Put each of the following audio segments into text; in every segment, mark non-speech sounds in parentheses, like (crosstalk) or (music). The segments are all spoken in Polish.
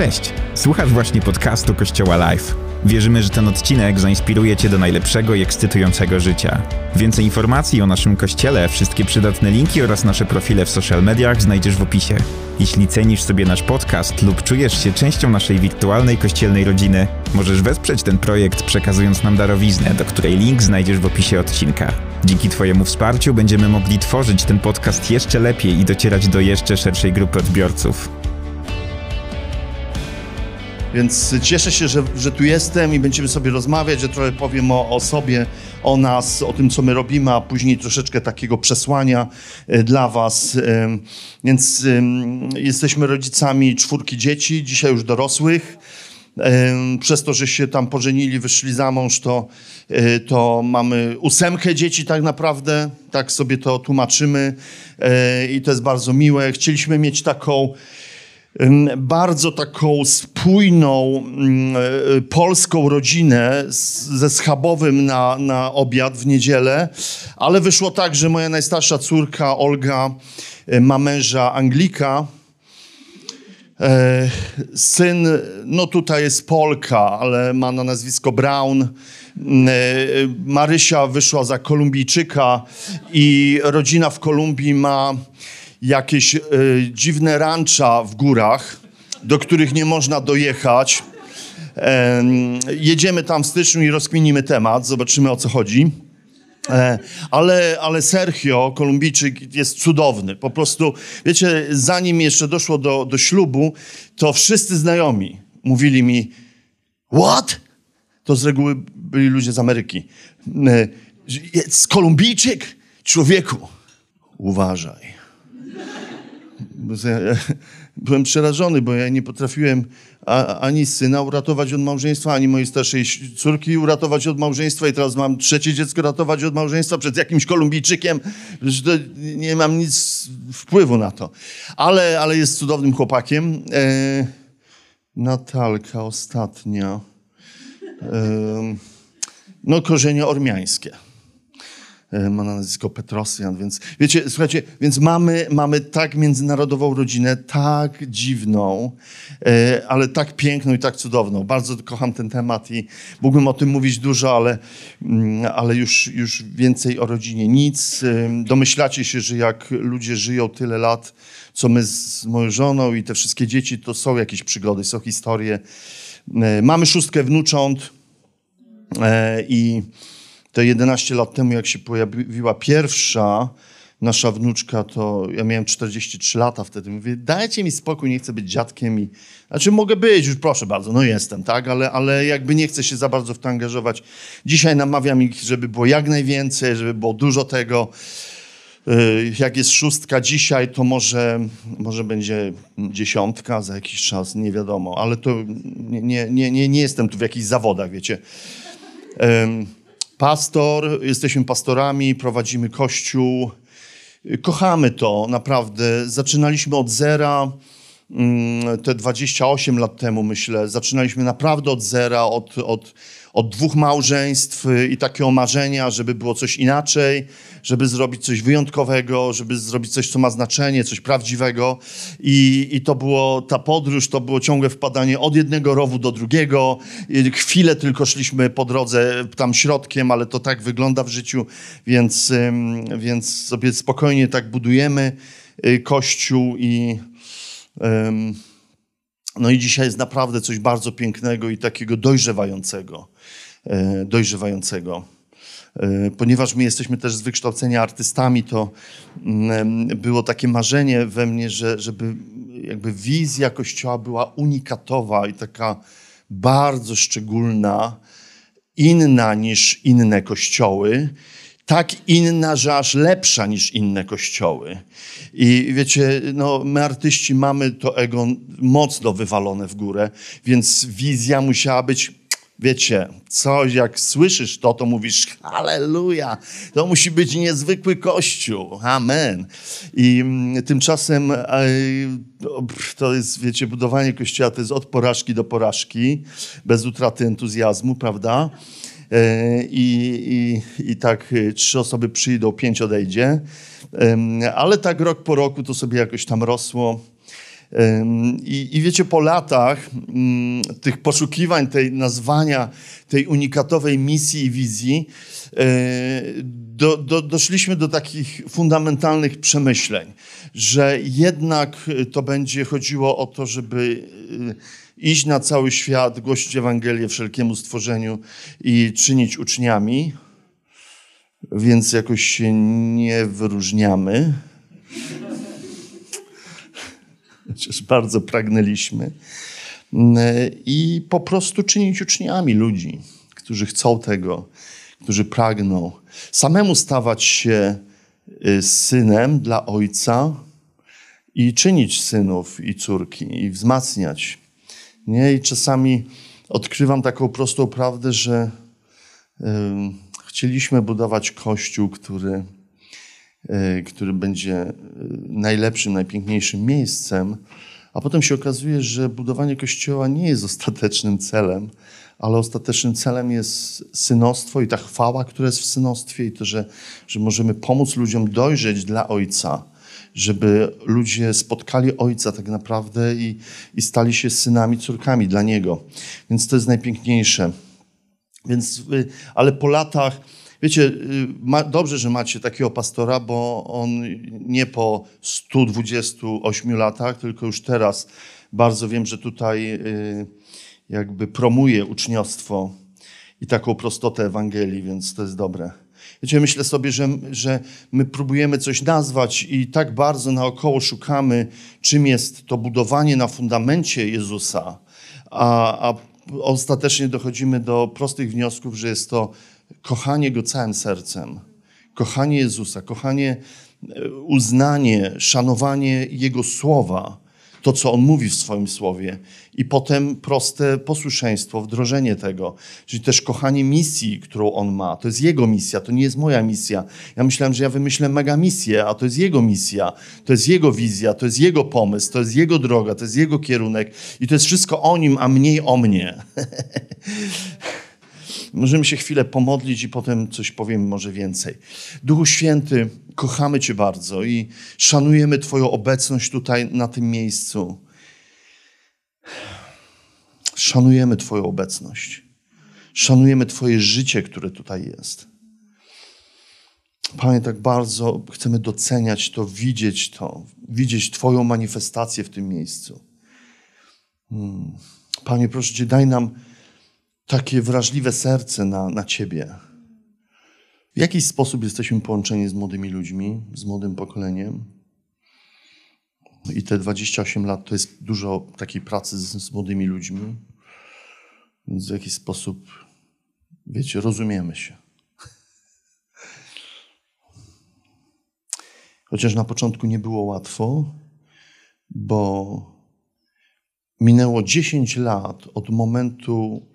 Cześć! Słuchasz właśnie podcastu Kościoła Live. Wierzymy, że ten odcinek zainspiruje Cię do najlepszego i ekscytującego życia. Więcej informacji o naszym kościele, wszystkie przydatne linki oraz nasze profile w social mediach znajdziesz w opisie. Jeśli cenisz sobie nasz podcast lub czujesz się częścią naszej wirtualnej kościelnej rodziny, możesz wesprzeć ten projekt przekazując nam darowiznę, do której link znajdziesz w opisie odcinka. Dzięki Twojemu wsparciu będziemy mogli tworzyć ten podcast jeszcze lepiej i docierać do jeszcze szerszej grupy odbiorców. Więc cieszę się, że, że tu jestem i będziemy sobie rozmawiać, że trochę powiem o, o sobie, o nas, o tym, co my robimy, a później troszeczkę takiego przesłania e, dla Was. Więc jesteśmy rodzicami czwórki dzieci, dzisiaj już dorosłych. Przez to, że się tam pożenili, wyszli za mąż, to, e, to mamy ósemkę dzieci tak naprawdę, tak sobie to tłumaczymy E, i to jest bardzo miłe. Chcieliśmy mieć taką bardzo taką spójną ym, e, polską rodzinę ze schabowym na, na obiad w niedzielę, ale wyszło tak, że moja najstarsza córka Olga e, ma męża Anglika. E, Syn, no tutaj jest Polka, ale ma na nazwisko Brown. Mm, e, Marysia wyszła za Kolumbijczyka i rodzina w Kolumbii ma jakieś e, dziwne rancza w górach, do których nie można dojechać. Em, jedziemy tam w styczniu i rozkminimy temat, zobaczymy o co chodzi. E, Ale, ale Sergio, Kolumbijczyk, jest cudowny. Po prostu, wiecie, zanim jeszcze doszło do, do ślubu, to wszyscy znajomi mówili mi, what? To z reguły byli ludzie z Ameryki. E, Jest Kolumbijczyk? Człowieku, uważaj. (laughs) Byłem przerażony, bo ja nie potrafiłem ani syna uratować od małżeństwa, ani mojej starszej córki uratować od małżeństwa i teraz mam trzecie dziecko ratować od małżeństwa przed jakimś Kolumbijczykiem, nie mam nic wpływu na to. Ale, ale jest cudownym chłopakiem. E, Natalka ostatnia. E, no korzenie ormiańskie ma na nazwisko Petrosjan, więc wiecie, słuchajcie, więc mamy, mamy tak międzynarodową rodzinę, tak dziwną, e, ale tak piękną i tak cudowną. Bardzo kocham ten temat i mógłbym o tym mówić dużo, ale, mm, ale już, już więcej o rodzinie nic. Domyślacie się, że jak ludzie żyją tyle lat, co my z moją żoną i te wszystkie dzieci, to są jakieś przygody, są historie. E, Mamy szóstkę wnucząt, E, I to 11 lat temu, jak się pojawiła pierwsza nasza wnuczka, to ja miałem 43 lata wtedy. Mówię, dajcie mi spokój, nie chcę być dziadkiem. I, znaczy mogę być, już proszę bardzo, no jestem, tak? Ale, ale jakby nie chcę się za bardzo w to angażować. Dzisiaj namawiam ich, żeby było jak najwięcej, żeby było dużo tego. Y, Jak jest szóstka dzisiaj, to może, może będzie dziesiątka za jakiś czas, nie wiadomo. Ale to nie, nie, nie, nie, jestem tu w jakichś zawodach, wiecie. Em, Pastor, jesteśmy pastorami, prowadzimy kościół. Kochamy to naprawdę. Zaczynaliśmy od zera. mm, Te 28 lat temu, myślę, zaczynaliśmy naprawdę od zera, od, od, od dwóch małżeństw y, i takiego marzenia, żeby było coś inaczej, żeby zrobić coś wyjątkowego, żeby zrobić coś, co ma znaczenie, coś prawdziwego. I, i to było, ta podróż to było ciągłe wpadanie od jednego rowu do drugiego. Chwilę tylko szliśmy po drodze tam środkiem, ale to tak wygląda w życiu, więc, więc sobie spokojnie tak budujemy y, kościół i ym, no i dzisiaj jest naprawdę coś bardzo pięknego i takiego dojrzewającego. E, Dojrzewającego. E, Ponieważ my jesteśmy też z wykształcenia artystami, to mm, było takie marzenie we mnie, że, żeby jakby wizja Kościoła była unikatowa i taka bardzo szczególna, inna niż inne kościoły, tak inna, że aż lepsza niż inne kościoły. I wiecie, no, my artyści mamy to ego mocno wywalone w górę, więc wizja musiała być, wiecie, coś jak słyszysz to, to mówisz halleluja, to musi być niezwykły kościół, amen. I mm, tymczasem e, to jest, wiecie, budowanie kościoła to jest od porażki do porażki, bez utraty entuzjazmu, prawda? E, I, i, I tak e, trzy osoby przyjdą, pięć odejdzie. Ale tak rok po roku to sobie jakoś tam rosło. I, I, wiecie, po latach mm, tych poszukiwań, tej nazwania, tej unikatowej misji i wizji, e, do, do, doszliśmy do takich fundamentalnych przemyśleń, że jednak to będzie chodziło o to, żeby e, iść na cały świat, głosić Ewangelię wszelkiemu stworzeniu i czynić uczniami, więc jakoś się nie wyróżniamy (laughs) chociaż bardzo pragnęliśmy. I po prostu czynić uczniami ludzi, którzy chcą tego, którzy pragną. Samemu stawać się y, synem dla ojca i czynić synów i córki i wzmacniać. Nie? I czasami odkrywam taką prostą prawdę, że y, chcieliśmy budować kościół, który który będzie e, najlepszym, najpiękniejszym miejscem, a potem się okazuje, że budowanie kościoła nie jest ostatecznym celem, ale ostatecznym celem jest synostwo i ta chwała, która jest w synostwie i to, że, że możemy pomóc ludziom dojrzeć dla Ojca, żeby ludzie spotkali Ojca tak naprawdę i, i stali się synami, córkami dla Niego. Więc to jest najpiękniejsze. Więc, ale po latach Wiecie, y, ma, dobrze, że macie takiego pastora, bo on nie po 128 latach, tylko już teraz bardzo wiem, że tutaj y, jakby promuje uczniostwo i taką prostotę Ewangelii, więc to jest dobre. Wiecie, myślę sobie, że, że my próbujemy coś nazwać i tak bardzo naokoło szukamy, czym jest to budowanie na fundamencie Jezusa, a, a ostatecznie dochodzimy do prostych wniosków, że jest to kochanie Go całym sercem, kochanie Jezusa, kochanie, e, uznanie, szanowanie Jego słowa, to, co On mówi w swoim słowie, i potem proste posłuszeństwo, wdrożenie tego, czyli też kochanie misji, którą On ma. To jest Jego misja, to nie jest moja misja. Ja myślałem, że ja wymyślę mega misję, a to jest Jego misja, to jest Jego wizja, to jest Jego pomysł, to jest Jego droga, to jest Jego kierunek i to jest wszystko o Nim, a mniej o mnie. (laughs) Możemy się chwilę pomodlić i potem coś powiem może więcej. Duchu Święty, kochamy Cię bardzo i szanujemy Twoją obecność tutaj na tym miejscu. Szanujemy Twoją obecność. Szanujemy Twoje życie, które tutaj jest. Panie, tak bardzo chcemy doceniać to, widzieć to, widzieć Twoją manifestację w tym miejscu. Hmm. Panie, proszę Cię, daj nam takie wrażliwe serce na, na Ciebie. W jakiś sposób jesteśmy połączeni z młodymi ludźmi, z młodym pokoleniem. I te 28 lat to jest dużo takiej pracy z, z młodymi ludźmi. Więc w jakiś sposób, wiecie, rozumiemy się. Chociaż na początku nie było łatwo, bo minęło 10 lat od momentu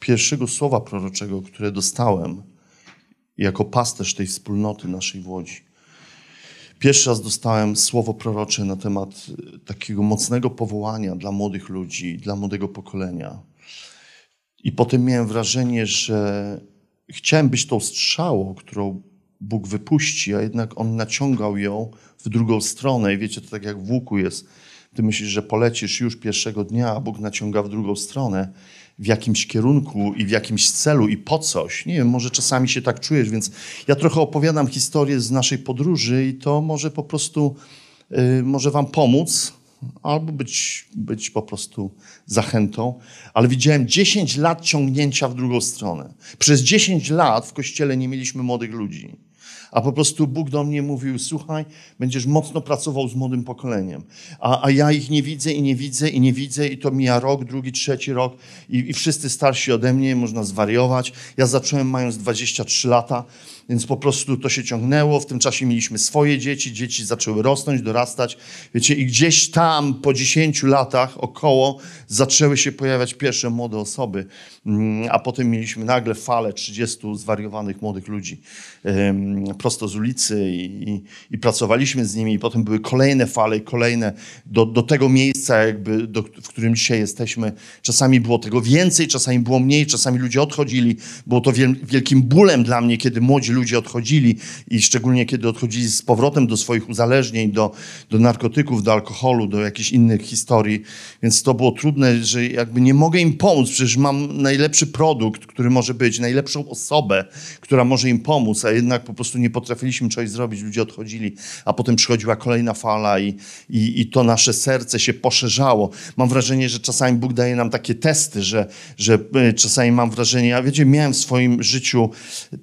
pierwszego słowa proroczego, które dostałem jako pasterz tej wspólnoty naszej w Łodzi. Pierwszy raz dostałem słowo prorocze na temat e, takiego mocnego powołania dla młodych ludzi, dla młodego pokolenia. I potem miałem wrażenie, że chciałem być tą strzałą, którą Bóg wypuści, a jednak On naciągał ją w drugą stronę. I wiecie, to tak jak w łuku jest. Ty myślisz, że polecisz już pierwszego dnia, a Bóg naciąga w drugą stronę w jakimś kierunku i w jakimś celu i po coś. Nie wiem, może czasami się tak czujesz, więc ja trochę opowiadam historię z naszej podróży i to może po prostu yy, może wam pomóc albo być, być po prostu zachętą, ale widziałem 10 lat ciągnięcia w drugą stronę. Przez 10 lat w kościele nie mieliśmy młodych ludzi a po prostu Bóg do mnie mówił: Słuchaj, będziesz mocno pracował z młodym pokoleniem. A, a ja ich nie widzę i nie widzę i nie widzę, i to mija rok, drugi, trzeci rok, i, i wszyscy starsi ode mnie, można zwariować. Ja zacząłem mając 23 lata. Więc po prostu to się ciągnęło. W tym czasie mieliśmy swoje dzieci, dzieci zaczęły rosnąć, dorastać. Wiecie, i gdzieś tam po 10 latach około zaczęły się pojawiać pierwsze młode osoby, mm, a potem mieliśmy nagle falę 30 zwariowanych młodych ludzi prosto z ulicy i, i, i pracowaliśmy z nimi. I potem były kolejne fale i kolejne do, do tego miejsca, jakby, do, w którym dzisiaj jesteśmy. Czasami było tego więcej, czasami było mniej, czasami ludzie odchodzili. Było to wiel, wielkim bólem dla mnie, kiedy młodzi ludzie odchodzili i szczególnie kiedy odchodzili z powrotem do swoich uzależnień, do, do narkotyków, do alkoholu, do jakichś innych historii. Więc to było trudne, że jakby nie mogę im pomóc. Przecież mam najlepszy produkt, który może być, najlepszą osobę, która może im pomóc, a jednak po prostu nie potrafiliśmy czegoś zrobić. Ludzie odchodzili, a potem przychodziła kolejna fala i, i, i to nasze serce się poszerzało. Mam wrażenie, że czasami Bóg daje nam takie testy, że, że e, czasami mam wrażenie, ja wiecie, miałem w swoim życiu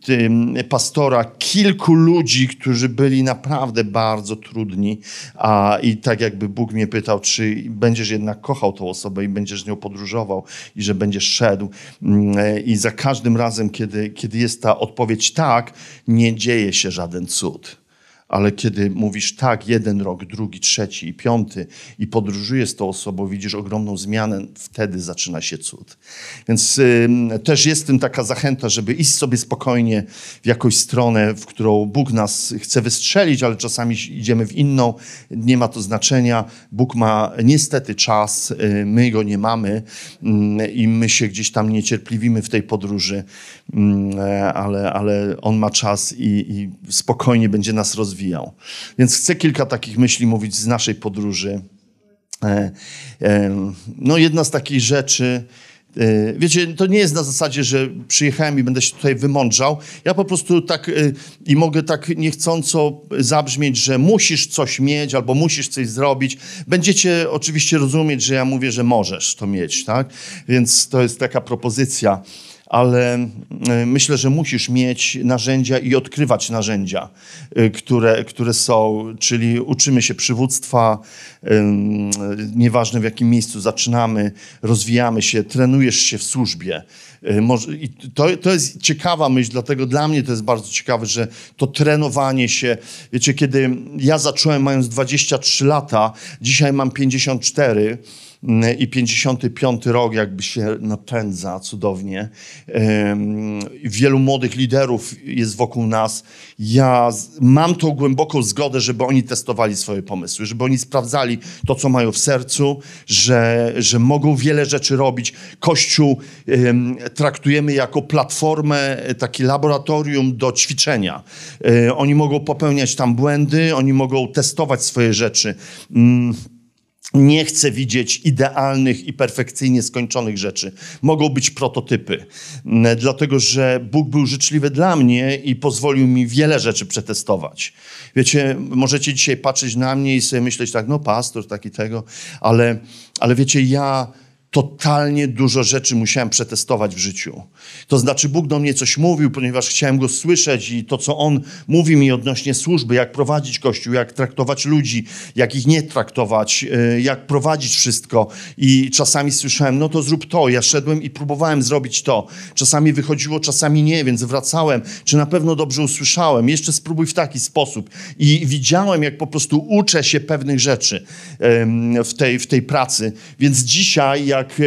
tym, pastora kilku ludzi, którzy byli naprawdę bardzo trudni, a i tak jakby Bóg mnie pytał, czy będziesz jednak kochał tą osobę i będziesz z nią podróżował i że będziesz szedł. Mm, e, I za każdym razem, kiedy, kiedy jest ta odpowiedź tak, nie dzieje się żaden cud ale kiedy mówisz tak, jeden rok, drugi, trzeci i piąty i podróżujesz z tą osobą, widzisz ogromną zmianę, wtedy zaczyna się cud. Więc y, też jest tym taka zachęta, żeby iść sobie spokojnie w jakąś stronę, w którą Bóg nas chce wystrzelić, ale czasami idziemy w inną, nie ma to znaczenia. Bóg ma niestety czas, y, my go nie mamy y, i my się gdzieś tam niecierpliwimy w tej podróży, mm, ale, ale On ma czas i, i spokojnie będzie nas rozwijał rozwijał. Więc chcę kilka takich myśli mówić z naszej podróży. E, e, no, jedna z takich rzeczy, e, Wiecie, to nie jest na zasadzie, że przyjechałem i będę się tutaj wymądrzał. Ja po prostu tak i mogę tak niechcąco zabrzmieć, że musisz coś mieć albo musisz coś zrobić. Będziecie oczywiście rozumieć, że ja mówię, że możesz to mieć, tak? Więc to jest taka propozycja ale e, myślę, że musisz mieć narzędzia i odkrywać narzędzia, e, które, które są, czyli uczymy się przywództwa, nieważne w jakim miejscu zaczynamy, rozwijamy się, trenujesz się w służbie. E, I to, to jest ciekawa myśl, dlatego dla mnie to jest bardzo ciekawe, że to trenowanie się, wiecie, kiedy ja zacząłem mając 23 lata, dzisiaj mam 54, i 55 rok jakby się napędza cudownie. Wielu młodych liderów jest wokół nas. Ja mam tą głęboką zgodę, żeby oni testowali swoje pomysły, żeby oni sprawdzali to, co mają w sercu, że, że mogą wiele rzeczy robić. Kościół traktujemy jako platformę, takie laboratorium do ćwiczenia. E, oni mogą popełniać tam błędy, oni mogą testować swoje rzeczy. Nie chcę widzieć idealnych i perfekcyjnie skończonych rzeczy. Mogą być prototypy, dlatego że Bóg był życzliwy dla mnie i pozwolił mi wiele rzeczy przetestować. Wiecie, możecie dzisiaj patrzeć na mnie i sobie myśleć tak, no pastor, taki tego, ale, ale wiecie, ja totalnie dużo rzeczy musiałem przetestować w życiu. To znaczy, Bóg do mnie coś mówił, ponieważ chciałem go słyszeć i to, co on mówi mi odnośnie służby, jak prowadzić kościół, jak traktować ludzi, jak ich nie traktować, e, jak prowadzić wszystko. I czasami słyszałem, no to zrób to. Ja szedłem i próbowałem zrobić to. Czasami wychodziło, czasami nie, więc wracałem. Czy na pewno dobrze usłyszałem? Jeszcze spróbuj w taki sposób. I widziałem, jak po prostu uczę się pewnych rzeczy w tej, w tej pracy. Więc dzisiaj, jak jak,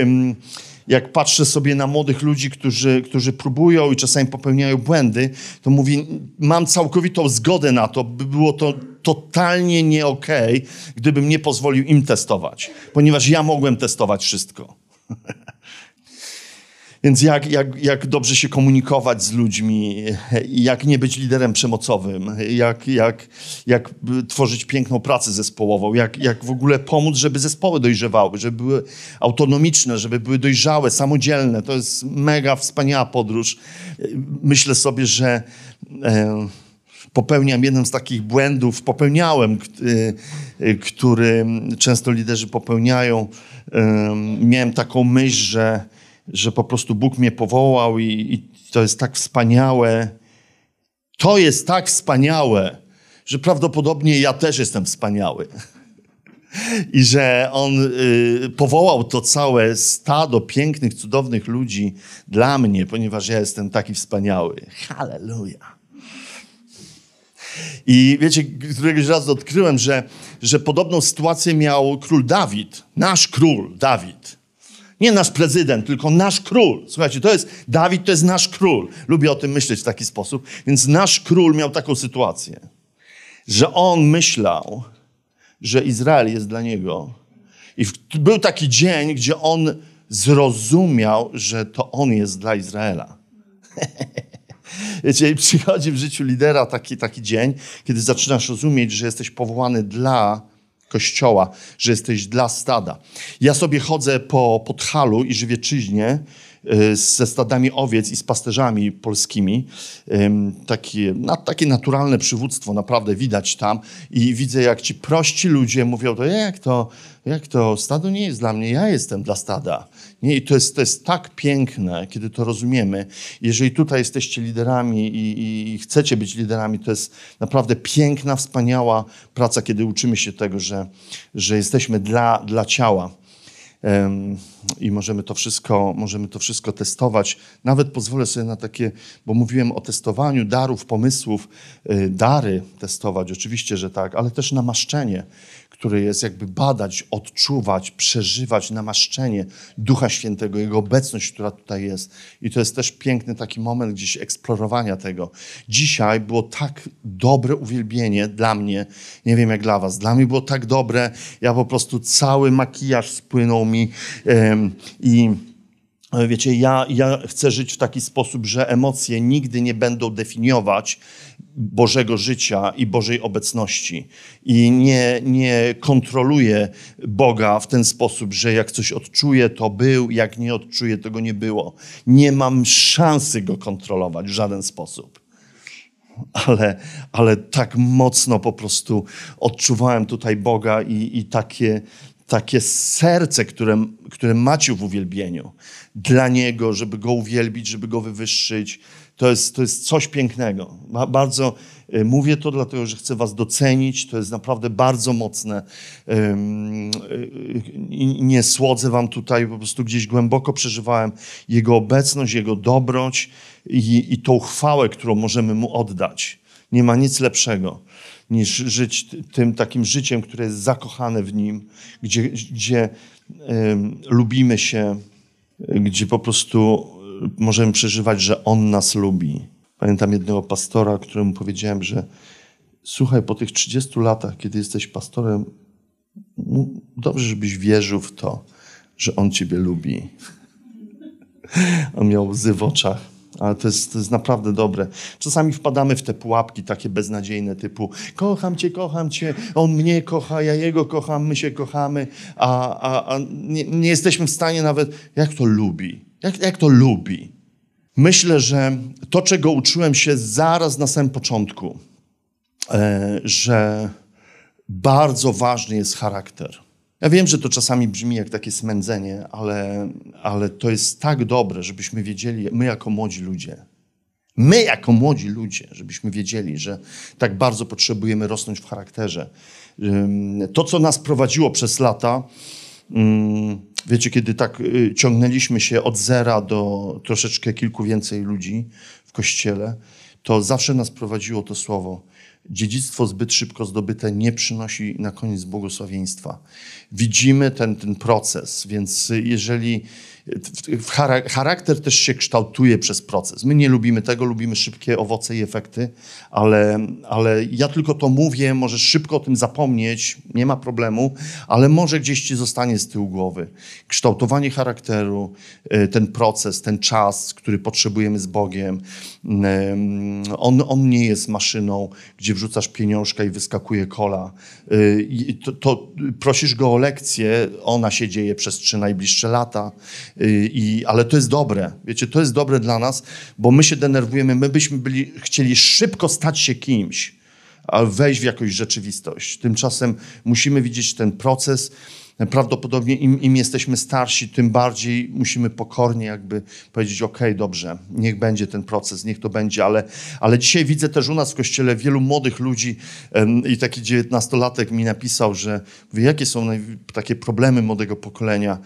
jak patrzę sobie na młodych ludzi, którzy, którzy próbują i czasami popełniają błędy, to mówię, mam całkowitą zgodę na to, by było to totalnie nie okej, okay, gdybym nie pozwolił im testować, ponieważ ja mogłem testować wszystko. (laughs) Więc jak, jak, jak dobrze się komunikować z ludźmi, jak nie być liderem przemocowym, jak, jak, jak tworzyć piękną pracę zespołową, jak, jak w ogóle pomóc, żeby zespoły dojrzewały, żeby były autonomiczne, żeby były dojrzałe, samodzielne. To jest mega wspaniała podróż. Myślę sobie, że e, popełniam jeden z takich błędów, popełniałem, e, który często liderzy popełniają. E, miałem taką myśl, że że po prostu Bóg mnie powołał i, i to jest tak wspaniałe. To jest tak wspaniałe, że prawdopodobnie ja też jestem wspaniały. (laughs) I że On y, powołał to całe stado pięknych, cudownych ludzi dla mnie, ponieważ ja jestem taki wspaniały. Halleluja. I wiecie, któregoś razu odkryłem, że, że podobną sytuację miał król Dawid, nasz król Dawid. Nie nasz prezydent, tylko nasz król. Słuchajcie, to jest, Dawid to jest nasz król. Lubię o tym myśleć w taki sposób. Więc nasz król miał taką sytuację, że on myślał, że Izrael jest dla niego. I był taki dzień, gdzie on zrozumiał, że to on jest dla Izraela. (laughs) Wiecie, przychodzi w życiu lidera taki, taki dzień, kiedy zaczynasz rozumieć, że jesteś powołany dla kościoła, że jesteś dla stada. Ja sobie chodzę po Podhalu i Żywieczyźnie y, ze stadami owiec i z pasterzami polskimi. Takie, takie naturalne przywództwo naprawdę widać tam i widzę, jak ci prości ludzie mówią, to jak to, jak to, stado nie jest dla mnie, ja jestem dla stada. Nie, I to jest, to jest tak piękne, kiedy to rozumiemy. Jeżeli tutaj jesteście liderami i, i chcecie być liderami, to jest naprawdę piękna, wspaniała praca, kiedy uczymy się tego, że, że jesteśmy dla, dla ciała. Um, I możemy to, wszystko, możemy to wszystko testować. Nawet pozwolę sobie na takie, bo mówiłem o testowaniu darów, pomysłów, y, dary testować, oczywiście, że tak, ale też namaszczenie który jest jakby badać, odczuwać, przeżywać namaszczenie Ducha Świętego, Jego obecność, która tutaj jest. I to jest też piękny taki moment gdzieś eksplorowania tego. Dzisiaj było tak dobre uwielbienie dla mnie, nie wiem jak dla was, dla mnie było tak dobre, ja po prostu cały makijaż spłynął mi i Wiecie, ja, ja chcę żyć w taki sposób, że emocje nigdy nie będą definiować Bożego życia i Bożej obecności. I nie, nie kontroluję Boga w ten sposób, że jak coś odczuję, to był, jak nie odczuję, tego nie było. Nie mam szansy go kontrolować w żaden sposób. Ale, ale tak mocno po prostu odczuwałem tutaj Boga i, i takie, takie serce, które, które macie w uwielbieniu dla Niego, żeby Go uwielbić, żeby Go wywyższyć. To jest, to jest coś pięknego. Bardzo y, mówię to dlatego, że chcę Was docenić. To jest naprawdę bardzo mocne. Y, nie słodzę Wam tutaj, po prostu gdzieś głęboko przeżywałem Jego obecność, Jego dobroć i, i tą chwałę, którą możemy Mu oddać. Nie ma nic lepszego niż żyć tym takim życiem, które jest zakochane w Nim, gdzie, gdzie lubimy się, gdzie po prostu możemy przeżywać, że On nas lubi. Pamiętam jednego pastora, któremu powiedziałem, że słuchaj, po tych 30 latach, kiedy jesteś pastorem, dobrze, żebyś wierzył w to, że On Ciebie lubi. On miał łzy w oczach. Ale to jest, to jest naprawdę dobre. Czasami wpadamy w te pułapki takie beznadziejne typu kocham cię, kocham cię, on mnie kocha, ja jego kocham, my się kochamy, a, a, a nie, nie, jesteśmy w stanie nawet, jak to lubi? Jak, jak to lubi? Myślę, że to, czego uczyłem się zaraz na samym początku, e, że bardzo ważny jest charakter. Ja wiem, że to czasami brzmi jak takie smędzenie, ale, ale to jest tak dobre, żebyśmy wiedzieli, my jako młodzi ludzie, my jako młodzi ludzie, żebyśmy wiedzieli, że tak bardzo potrzebujemy rosnąć w charakterze. To, co nas prowadziło przez lata, wiecie, kiedy tak y, ciągnęliśmy się od zera do troszeczkę kilku więcej ludzi w kościele, to zawsze nas prowadziło to słowo dziedzictwo zbyt szybko zdobyte nie przynosi na koniec błogosławieństwa. Widzimy ten, ten proces, więc jeżeli charakter też się kształtuje przez proces. My nie lubimy tego, lubimy szybkie owoce i efekty, ale, ale ja tylko to mówię, możesz szybko o tym zapomnieć, nie ma problemu, ale może gdzieś ci zostanie z tyłu głowy. Kształtowanie charakteru, y, ten proces, ten czas, który potrzebujemy z Bogiem, on, on nie jest maszyną, gdzie wrzucasz pieniążka i wyskakuje kola. Y, to, to prosisz go o lekcję, ona się dzieje przez trzy najbliższe lata I, ale to jest dobre, wiecie, to jest dobre dla nas, bo my się denerwujemy, my byśmy byli, chcieli szybko stać się kimś, a wejść w jakąś rzeczywistość. Tymczasem musimy widzieć ten proces, Prawdopodobnie im, im, jesteśmy starsi, tym bardziej musimy pokornie jakby powiedzieć, ok, dobrze, niech będzie ten proces, niech to będzie, ale, ale dzisiaj widzę też u nas w kościele wielu młodych ludzi i taki dziewiętnastolatek mi napisał, że wie, jakie są takie problemy młodego pokolenia,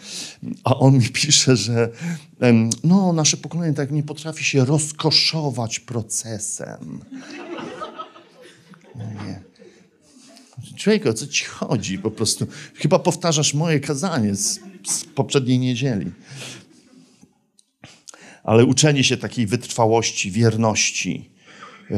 a on mi pisze, że no, nasze pokolenie tak nie potrafi się rozkoszować procesem. Nie. Człowieku, o co ci chodzi po prostu? Chyba powtarzasz moje kazanie z z poprzedniej niedzieli. Ale uczenie się takiej wytrwałości, wierności. Y,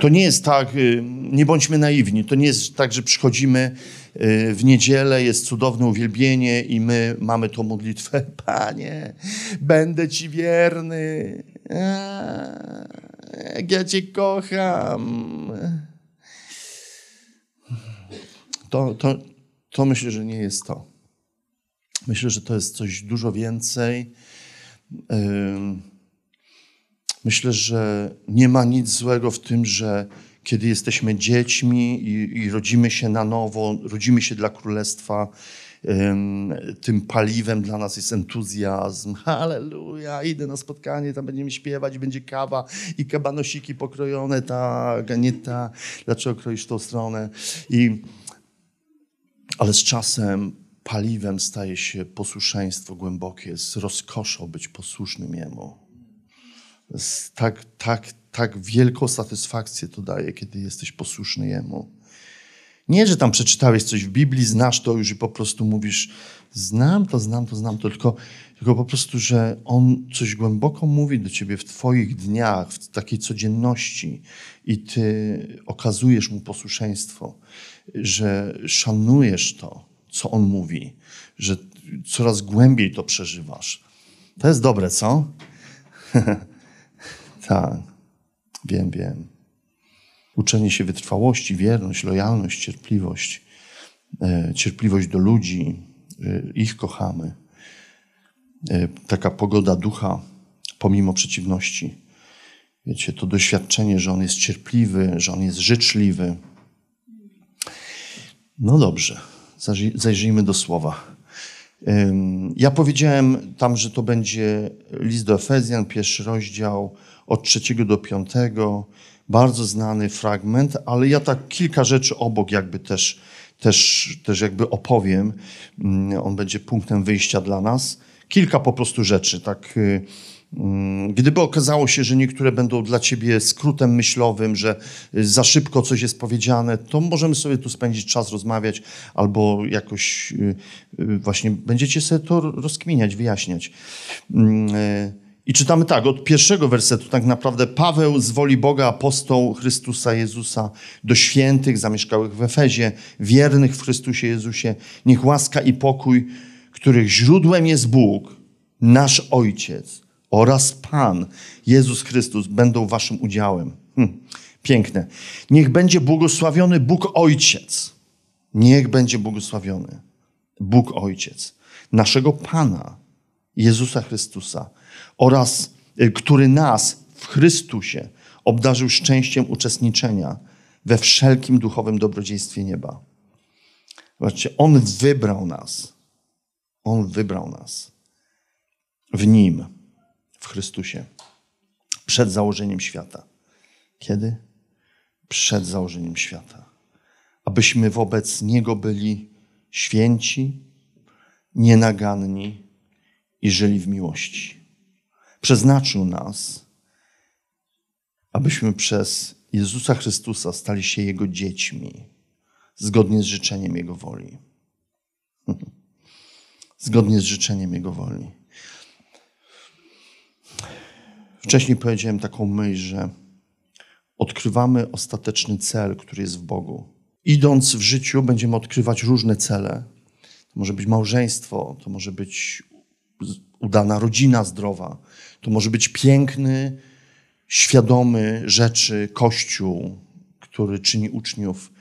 to nie jest tak, y, nie bądźmy naiwni, to nie jest tak, że przychodzimy y, w niedzielę, jest cudowne uwielbienie i my mamy tą modlitwę. (laughs) Panie, będę Ci wierny. Jak ja Cię kocham. To, to, to myślę, że nie jest to. Myślę, że to jest coś dużo więcej. Myślę, że nie ma nic złego w tym, że kiedy jesteśmy dziećmi i, i rodzimy się na nowo, rodzimy się dla królestwa, tym paliwem dla nas jest entuzjazm. (laughs) Halleluja, idę na spotkanie, tam będziemy śpiewać, będzie kawa i kabanosiki pokrojone, tak, a nie ta. Dlaczego kroisz tą stronę? I, ale z czasem paliwem staje się posłuszeństwo głębokie, z rozkoszą być posłusznym Jemu. Tak, tak, tak wielką satysfakcję to daje, kiedy jesteś posłuszny Jemu. Nie, że tam przeczytałeś coś w Biblii, znasz to już i po prostu mówisz, znam to, znam to, znam to, tylko, tylko po prostu, że On coś głęboko mówi do ciebie w Twoich dniach, w takiej codzienności i Ty okazujesz Mu posłuszeństwo, że szanujesz to, co On mówi, że coraz głębiej to przeżywasz. To jest dobre, co? (laughs) tak, wiem, wiem. Uczenie się wytrwałości, wierność, lojalność, cierpliwość, e, cierpliwość do ludzi, e, ich kochamy. E, taka pogoda ducha pomimo przeciwności. Wiecie, to doświadczenie, że on jest cierpliwy, że on jest życzliwy. No dobrze, zajrzyjmy do słowa. Ja powiedziałem tam, że to będzie list do Efezjan, pierwszy rozdział, od trzeciego do piątego bardzo znany fragment, ale ja tak kilka rzeczy obok jakby też, też, też jakby opowiem. On będzie punktem wyjścia dla nas. Kilka po prostu rzeczy, tak... Y, mm, gdyby okazało się, że niektóre będą dla ciebie skrótem myślowym, że za szybko coś jest powiedziane, to możemy sobie tu spędzić czas, rozmawiać, albo jakoś y, y, właśnie będziecie sobie to rozkminiać, wyjaśniać. Mm, i czytamy tak, od pierwszego wersetu tak naprawdę Paweł z woli Boga, apostoł Chrystusa Jezusa, do świętych zamieszkałych w Efezie, wiernych w Chrystusie Jezusie, niech łaska i pokój, których źródłem jest Bóg, nasz Ojciec oraz Pan Jezus Chrystus będą waszym udziałem. Hm, piękne. Niech będzie błogosławiony Bóg Ojciec. Niech będzie błogosławiony Bóg Ojciec naszego Pana Jezusa Chrystusa oraz y, który nas w Chrystusie obdarzył szczęściem uczestniczenia we wszelkim duchowym dobrodziejstwie nieba. Zobaczcie, On wybrał nas. On wybrał nas w Nim, w Chrystusie, przed założeniem świata. Kiedy? Przed założeniem świata. Abyśmy wobec Niego byli święci, nienaganni i żyli w miłości przeznaczył nas, abyśmy przez Jezusa Chrystusa stali się Jego dziećmi, zgodnie z życzeniem Jego woli. (laughs) Zgodnie z życzeniem Jego woli. Wcześniej powiedziałem taką myśl, że odkrywamy ostateczny cel, który jest w Bogu. Idąc w życiu, będziemy odkrywać różne cele. To może być małżeństwo, to może być udana rodzina zdrowa. To może być piękny, świadomy rzeczy Kościół, który czyni uczniów.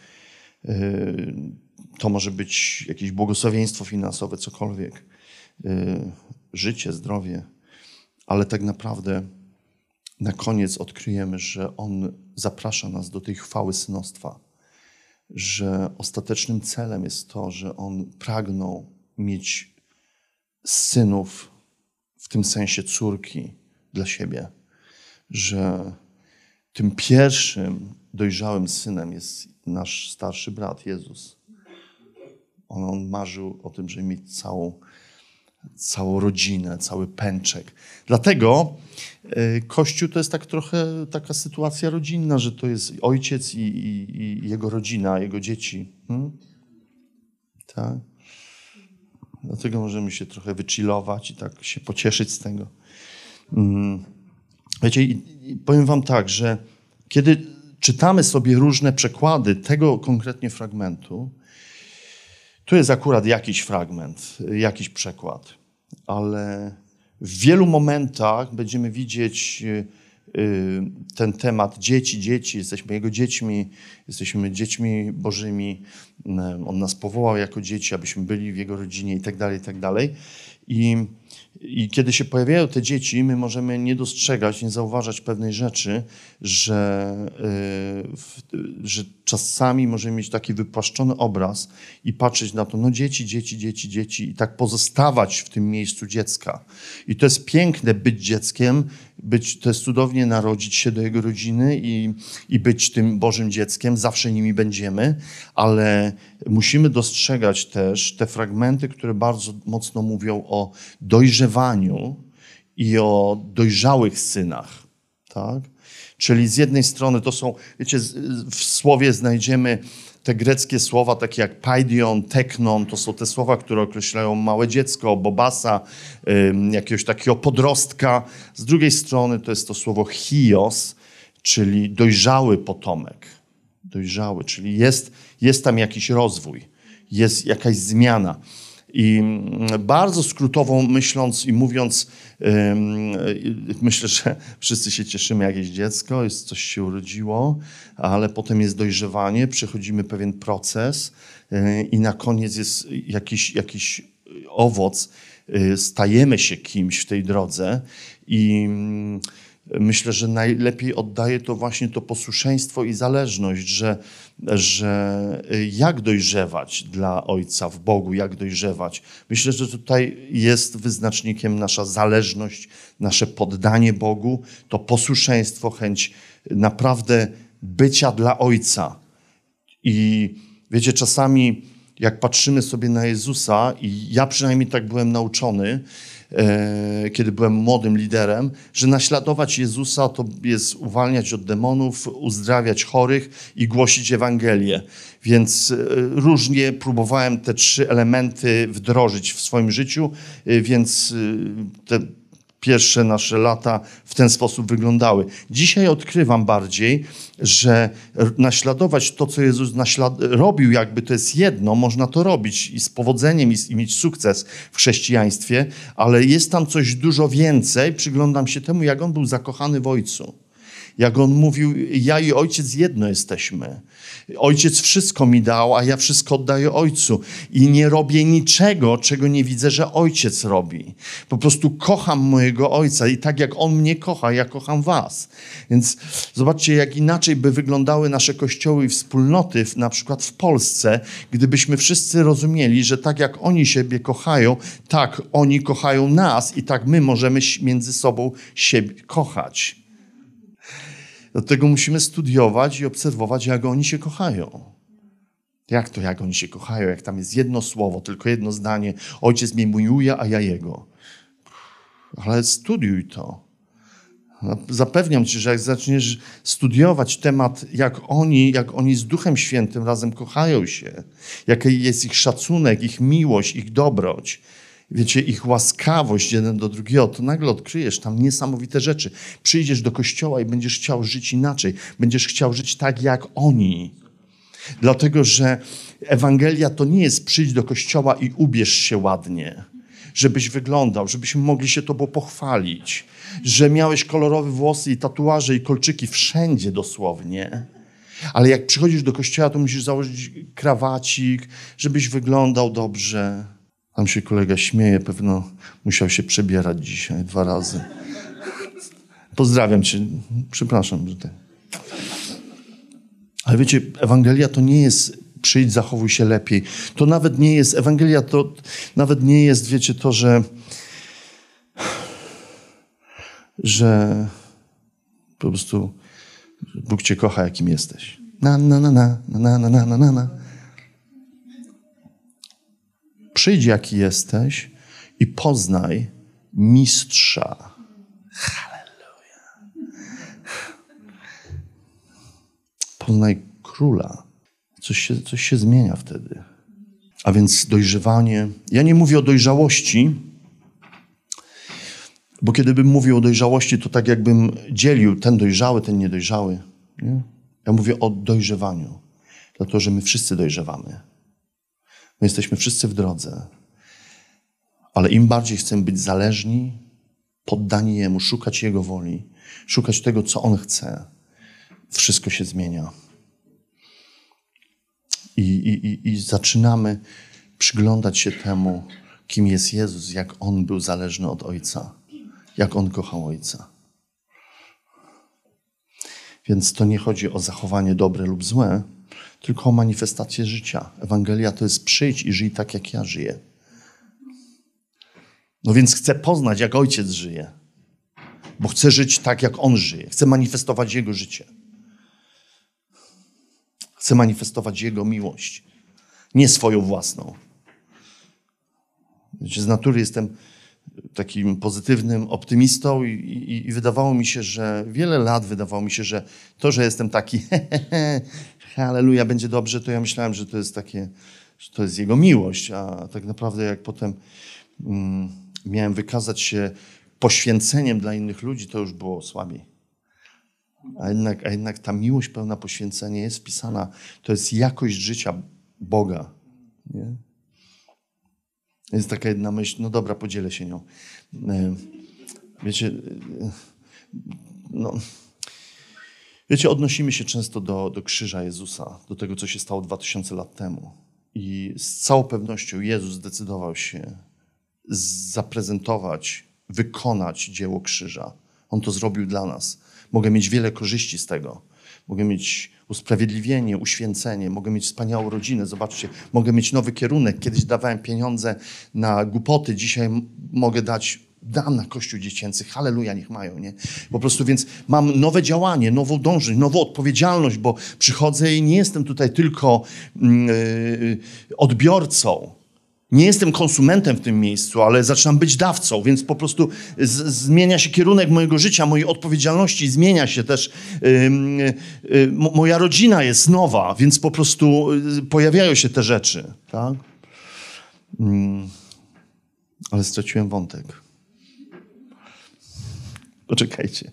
Yy, to może być jakieś błogosławieństwo finansowe, cokolwiek. Yy, życie, zdrowie. Ale tak naprawdę na koniec odkryjemy, że On zaprasza nas do tej chwały synostwa. Że ostatecznym celem jest to, że On pragnął mieć synów w tym sensie córki dla siebie, że tym pierwszym dojrzałym synem jest nasz starszy brat Jezus. On, on marzył o tym, żeby mieć całą, całą rodzinę, cały pęczek. Dlatego y, Kościół to jest tak trochę taka sytuacja rodzinna, że to jest ojciec i, i, i jego rodzina, jego dzieci. Hmm? Tak? Dlatego możemy się trochę wychillować i tak się pocieszyć z tego. Mm. Wiecie, powiem wam tak, że kiedy czytamy sobie różne przekłady tego konkretnie fragmentu, tu jest akurat jakiś fragment, jakiś przekład, ale w wielu momentach będziemy widzieć y, y, ten temat dzieci, dzieci, jesteśmy Jego dziećmi, jesteśmy dziećmi Bożymi. On nas powołał jako dzieci, abyśmy byli w Jego rodzinie i tak dalej, i tak dalej. I kiedy się pojawiają te dzieci, my możemy nie dostrzegać, nie zauważać pewnej rzeczy, że, yy, że czasami możemy mieć taki wypłaszczony obraz i patrzeć na to, no dzieci, dzieci, dzieci, dzieci i tak pozostawać w tym miejscu dziecka. I to jest piękne być dzieckiem, być, to jest cudownie narodzić się do jego rodziny i, i być tym Bożym dzieckiem, zawsze nimi będziemy, ale musimy dostrzegać też te fragmenty, które bardzo mocno mówią o dojrzewaniu i o dojrzałych synach. Tak? Czyli z jednej strony to są, wiecie, w słowie znajdziemy te greckie słowa, takie jak paidion, teknon, to są te słowa, które określają małe dziecko, bobasa, jakiegoś takiego podrostka. Z drugiej strony to jest to słowo hios, czyli dojrzały potomek. Dojrzały, czyli jest, jest tam jakiś rozwój, jest jakaś zmiana. I mm, bardzo skrótową myśląc i mówiąc, myślę, że wszyscy się cieszymy, jakieś dziecko, jest coś się urodziło, ale potem jest dojrzewanie, przechodzimy pewien proces e, i na koniec jest jakiś, jakiś owoc, e, stajemy się kimś w tej drodze i mm, myślę, że najlepiej oddaje to właśnie to posłuszeństwo i zależność, że, że jak dojrzewać dla Ojca w Bogu, jak dojrzewać. Myślę, że tutaj jest wyznacznikiem nasza zależność, nasze poddanie Bogu, to posłuszeństwo, chęć naprawdę bycia dla Ojca. I wiecie, czasami jak patrzymy sobie na Jezusa, i ja przynajmniej tak byłem nauczony, E, kiedy byłem młodym liderem, że naśladować Jezusa to jest uwalniać od demonów, uzdrawiać chorych i głosić Ewangelię. Więc e, różnie próbowałem te trzy elementy wdrożyć w swoim życiu, e, więc te pierwsze nasze lata w ten sposób wyglądały. Dzisiaj odkrywam bardziej, że naśladować to, co Jezus robił, jakby to jest jedno, można to robić i z powodzeniem i, i mieć sukces w chrześcijaństwie, ale jest tam coś dużo więcej. Przyglądam się temu, jak on był zakochany w Ojcu. Jak on mówił, ja i ojciec jedno jesteśmy. Ojciec wszystko mi dał, a ja wszystko oddaję ojcu. I nie robię niczego, czego nie widzę, że ojciec robi. Po prostu kocham mojego ojca i tak jak on mnie kocha, ja kocham was. Więc zobaczcie, jak inaczej by wyglądały nasze kościoły i wspólnoty, na przykład w Polsce, gdybyśmy wszyscy rozumieli, że tak jak oni siebie kochają, tak oni kochają nas i tak my możemy między sobą siebie kochać. Dlatego musimy studiować i obserwować, jak oni się kochają. Jak to, jak oni się kochają? Jak tam jest jedno słowo, tylko jedno zdanie. Ojciec mnie miłuje, a ja jego. Ale studiuj to. Zapewniam ci, że jak zaczniesz studiować temat, jak oni, jak oni z Duchem Świętym razem kochają się, jaki jest ich szacunek, ich miłość, ich dobroć, wiecie, ich łaskawość jeden do drugiego, to nagle odkryjesz tam niesamowite rzeczy. Przyjdziesz do kościoła i będziesz chciał żyć inaczej. Będziesz chciał żyć tak jak oni. Dlatego, że Ewangelia to nie jest przyjść do kościoła i ubierz się ładnie, żebyś wyglądał, żebyśmy mogli się tobą pochwalić, że miałeś kolorowe włosy i tatuaże i kolczyki wszędzie dosłownie. Ale jak przychodzisz do kościoła, to musisz założyć krawacik, żebyś wyglądał dobrze tam się kolega śmieje, pewno musiał się przebierać dzisiaj dwa razy. Pozdrawiam cię. Przepraszam, że tak. Ale wiecie, Ewangelia to nie jest przyjdź, zachowuj się lepiej. To nawet nie jest, Ewangelia to nawet nie jest, wiecie, to, że że po prostu Bóg cię kocha, jakim jesteś. Na, na, na, na, na, na, na, na, na. Przyjdź jaki jesteś i poznaj mistrza. Halleluja. Poznaj króla. Coś się, coś się zmienia wtedy. A więc dojrzewanie. Ja nie mówię o dojrzałości, bo kiedy bym mówił o dojrzałości, to tak jakbym dzielił ten dojrzały, ten niedojrzały. Nie? Ja mówię o dojrzewaniu, dlatego że my wszyscy dojrzewamy. My jesteśmy wszyscy w drodze. Ale im bardziej chcemy być zależni, poddani Jemu, szukać Jego woli, szukać tego, co On chce, wszystko się zmienia. I, i, i zaczynamy przyglądać się temu, kim jest Jezus, jak On był zależny od Ojca, jak On kochał Ojca. Więc to nie chodzi o zachowanie dobre lub złe, tylko o manifestację życia. Ewangelia to jest przyjdź i żyj tak, jak ja żyję. No więc chcę poznać, jak ojciec żyje, bo chcę żyć tak, jak on żyje. Chcę manifestować jego życie. Chcę manifestować jego miłość, nie swoją własną. Wiecie, z natury jestem takim pozytywnym optymistą i, i, i, wydawało mi się, że wiele lat wydawało mi się, że to, że jestem taki (laughs) halleluja, będzie dobrze, to ja myślałem, że to jest takie, że to jest jego miłość, a tak naprawdę jak potem mm, miałem wykazać się poświęceniem dla innych ludzi, to już było słabiej. A jednak, a jednak ta miłość pełna poświęcenia jest wpisana, to jest jakość życia Boga. Nie? Jest taka jedna myśl, no dobra, podzielę się nią. E, wiecie, e, no, wiecie odnosimy się często do, do krzyża Jezusa, do tego, co się stało 2000 lat temu. I z całą pewnością Jezus zdecydował się zaprezentować, wykonać dzieło krzyża. On to zrobił dla nas. Mogę mieć wiele korzyści z tego. Mogę mieć usprawiedliwienie, uświęcenie, mogę mieć wspaniałą rodzinę. Zobaczcie, mogę mieć nowy kierunek. Kiedyś dawałem pieniądze na głupoty, dzisiaj mogę dać dam na Kościół dziecięcy, halleluja, niech mają, nie? Po prostu więc mam nowe działanie, nową dążność, nową odpowiedzialność, bo przychodzę i nie jestem tutaj tylko yy, odbiorcą, nie jestem konsumentem w tym miejscu, ale zaczynam być dawcą, więc po prostu zmienia się kierunek mojego życia, mojej odpowiedzialności, zmienia się też. Yy, yy, moja rodzina jest nowa, więc po prostu yy, pojawiają się te rzeczy. Tak? Mm, ale straciłem wątek. Poczekajcie.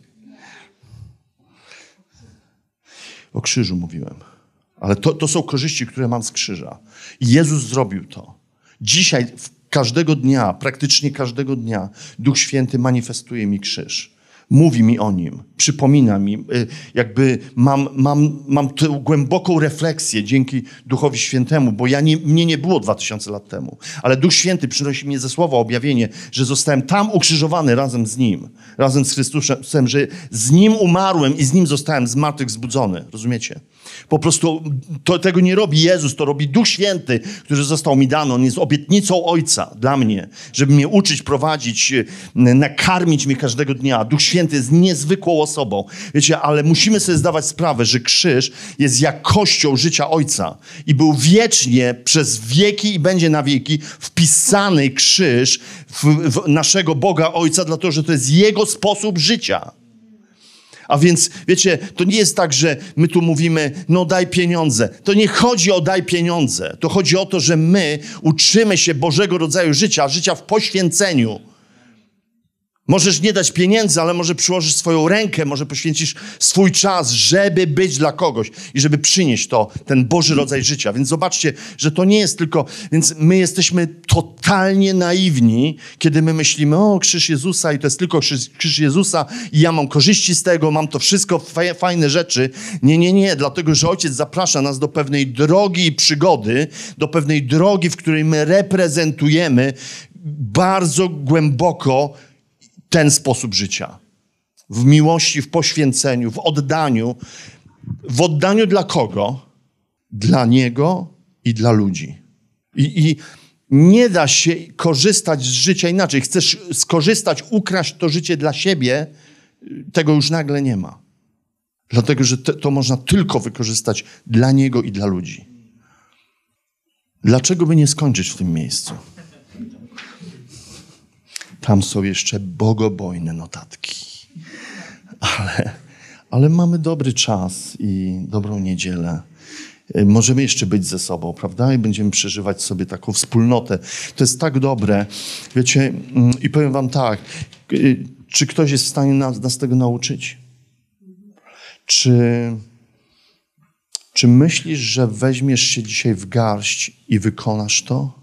O krzyżu mówiłem. Ale to, to są korzyści, które mam z krzyża. I Jezus zrobił to. Dzisiaj, każdego dnia, praktycznie każdego dnia, Duch Święty manifestuje mi krzyż. Mówi mi o nim, przypomina mi, y, jakby mam, mam, mam tę głęboką refleksję dzięki Duchowi Świętemu, bo ja nie, mnie nie było 2000 lat temu, ale Duch Święty przynosi mi ze słowa objawienie, że zostałem tam ukrzyżowany razem z Nim, razem z Chrystusem, że z Nim umarłem i z Nim zostałem z martwych zbudzony. Rozumiecie? Po prostu to, tego nie robi Jezus, to robi Duch Święty, który został mi dany. On jest obietnicą Ojca dla mnie, żeby mnie uczyć, prowadzić, y, nakarmić mnie każdego dnia. Duch Święty jest niezwykłą osobą. Wiecie, ale musimy sobie zdawać sprawę, że krzyż jest jakością życia Ojca i był wiecznie przez wieki i będzie na wieki wpisany krzyż w, w naszego Boga Ojca, dlatego że to jest Jego sposób życia. A więc, wiecie, to nie jest tak, że my tu mówimy, no daj pieniądze. To nie chodzi o daj pieniądze. To chodzi o to, że my uczymy się Bożego rodzaju życia, życia w poświęceniu. Możesz nie dać pieniędzy, ale może przyłożysz swoją rękę, może poświęcisz swój czas, żeby być dla kogoś i żeby przynieść to, ten Boży rodzaj życia. Więc zobaczcie, że to nie jest tylko, więc my jesteśmy totalnie naiwni, kiedy my myślimy, o, krzyż Jezusa i to jest tylko krzyż, krzyż Jezusa i ja mam korzyści z tego, mam to wszystko, fajne rzeczy. Nie, nie, nie, dlatego, że Ojciec zaprasza nas do pewnej drogi i przygody, do pewnej drogi, w której my reprezentujemy bardzo głęboko ten sposób życia. W miłości, w poświęceniu, w oddaniu. W oddaniu dla kogo? Dla Niego i dla ludzi. I, i nie da się korzystać z życia inaczej. Chcesz skorzystać, ukraść to życie dla siebie, tego już nagle nie ma. Dlatego, że to, to można tylko wykorzystać dla Niego i dla ludzi. Dlaczego by nie skończyć w tym miejscu? Tam są jeszcze bogobojne notatki. Ale, ale mamy dobry czas i dobrą niedzielę. możemy jeszcze być ze sobą, prawda? I będziemy przeżywać sobie taką wspólnotę. To jest tak dobre. Wiecie, mm, i powiem wam tak, y, czy ktoś jest w stanie nas, nas tego nauczyć? Czy, czy myślisz, że weźmiesz się dzisiaj w garść i wykonasz to?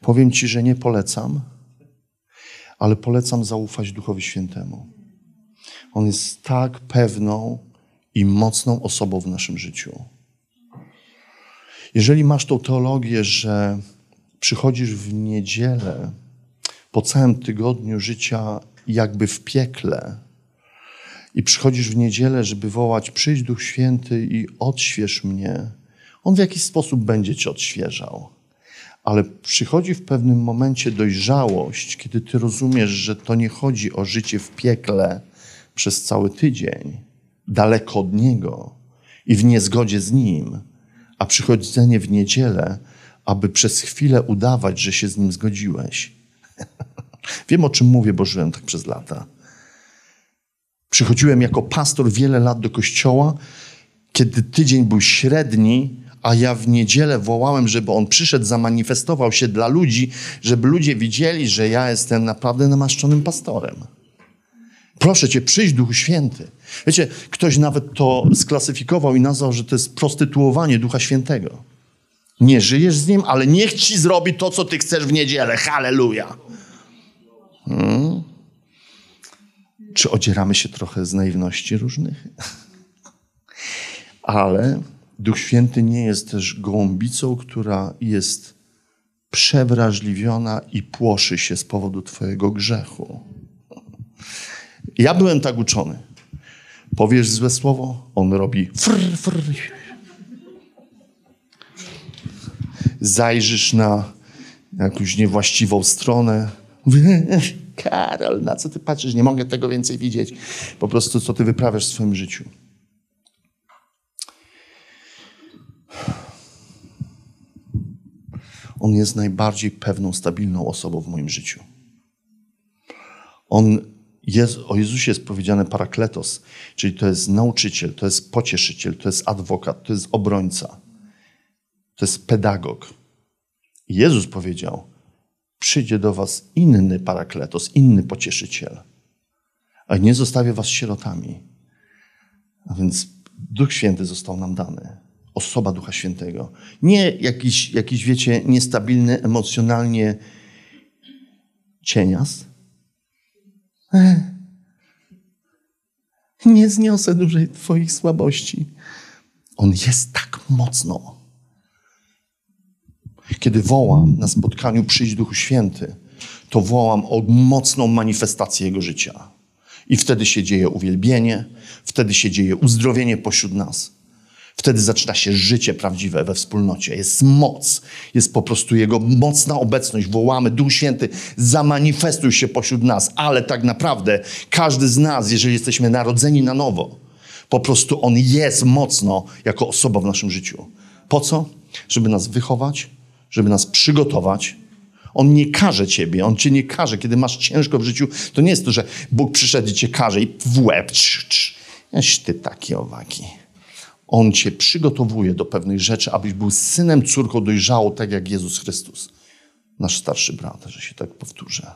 Powiem ci, że nie polecam, ale polecam zaufać Duchowi Świętemu. On jest tak pewną i mocną osobą w naszym życiu. Jeżeli masz tą teologię, że przychodzisz w niedzielę po całym tygodniu życia jakby w piekle i przychodzisz w niedzielę, żeby wołać przyjdź Duch Święty i odśwież mnie, on w jakiś sposób będzie cię odświeżał. Ale przychodzi w pewnym momencie dojrzałość, kiedy ty rozumiesz, że to nie chodzi o życie w piekle przez cały tydzień, daleko od Niego i w niezgodzie z Nim, a przychodzenie w niedzielę, aby przez chwilę udawać, że się z Nim zgodziłeś. (laughs) Wiem, o czym mówię, bo żyłem tak przez lata. Przychodziłem jako pastor wiele lat do kościoła, kiedy tydzień był średni, a ja w niedzielę wołałem, żeby on przyszedł, zamanifestował się dla ludzi, żeby ludzie widzieli, że ja jestem naprawdę namaszczonym pastorem. Proszę cię, przyjdź Duchu Święty. Wiecie, ktoś nawet to sklasyfikował i nazwał, że to jest prostytuowanie Ducha Świętego. Nie żyjesz z Nim, ale niech ci zrobi to, co ty chcesz w niedzielę. Halleluja. Hmm? Czy odzieramy się trochę z naiwności różnych? (laughs) ale Duch Święty nie jest też gołąbicą, która jest przewrażliwiona i płoszy się z powodu Twojego grzechu. Ja byłem tak uczony. Powiesz złe słowo, on robi frr, frr. Zajrzysz na jakąś niewłaściwą stronę. Karol, na co ty patrzysz? Nie mogę tego więcej widzieć. Po prostu, co ty wyprawiasz w swoim życiu. On jest najbardziej pewną, stabilną osobą w moim życiu. On jest, o Jezusie jest powiedziane parakletos, czyli to jest nauczyciel, to jest pocieszyciel, to jest adwokat, to jest obrońca, to jest pedagog. I Jezus powiedział, przyjdzie do was inny parakletos, inny pocieszyciel, a nie zostawię was sierotami. A więc Duch Święty został nam dany. Osoba Ducha Świętego. Nie jakiś, jakiś wiecie, niestabilny emocjonalnie cienias, nie zniosę dłużej Twoich słabości. On jest tak mocno. Kiedy wołam na spotkaniu Przyjdź Duchu Święty, to wołam o mocną manifestację Jego życia. I wtedy się dzieje uwielbienie, wtedy się dzieje uzdrowienie pośród nas. Wtedy zaczyna się życie prawdziwe we wspólnocie. Jest moc, jest po prostu Jego mocna obecność. Wołamy, Duch Święty, zamanifestuj się pośród nas. Ale tak naprawdę każdy z nas, jeżeli jesteśmy narodzeni na nowo, po prostu On jest mocno jako osoba w naszym życiu. Po co? Żeby nas wychować, żeby nas przygotować. On nie każe ciebie, On cię nie każe. Kiedy masz ciężko w życiu, to nie jest to, że Bóg przyszedł i cię każe i w łeb. Cz, cz. Jaś ty taki owaki. On cię przygotowuje do pewnych rzeczy, abyś był synem, córką dojrzałą, tak jak Jezus Chrystus. Nasz starszy brat, że się tak powtórzę.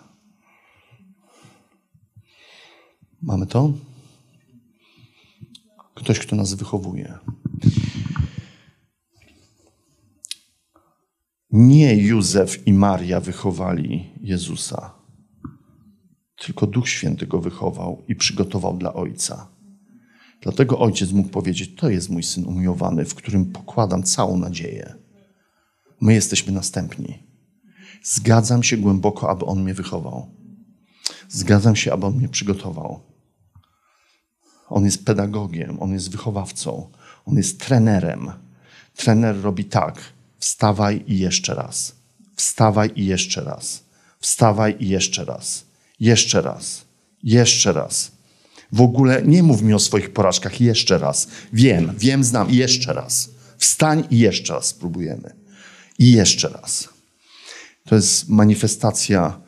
Mamy to? Ktoś, kto nas wychowuje. Nie Józef i Maria wychowali Jezusa, tylko Duch Święty go wychował i przygotował dla Ojca. Dlatego ojciec mógł powiedzieć: To jest mój syn umiłowany, w którym pokładam całą nadzieję. My jesteśmy następni. Zgadzam się głęboko, aby on mnie wychował. Zgadzam się, aby on mnie przygotował. On jest pedagogiem, on jest wychowawcą, on jest trenerem. Trener robi tak: wstawaj i jeszcze raz. Wstawaj i jeszcze raz. Wstawaj i jeszcze raz. Jeszcze raz. Jeszcze raz. W ogóle nie mów mi o swoich porażkach jeszcze raz. Wiem, wiem, znam. Jeszcze raz. Wstań i jeszcze raz spróbujemy. I jeszcze raz. To jest manifestacja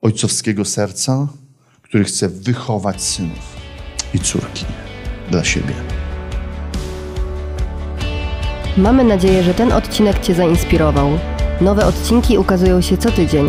ojcowskiego serca, który chce wychować synów i córki dla siebie. Mamy nadzieję, że ten odcinek Cię zainspirował. Nowe odcinki ukazują się co tydzień.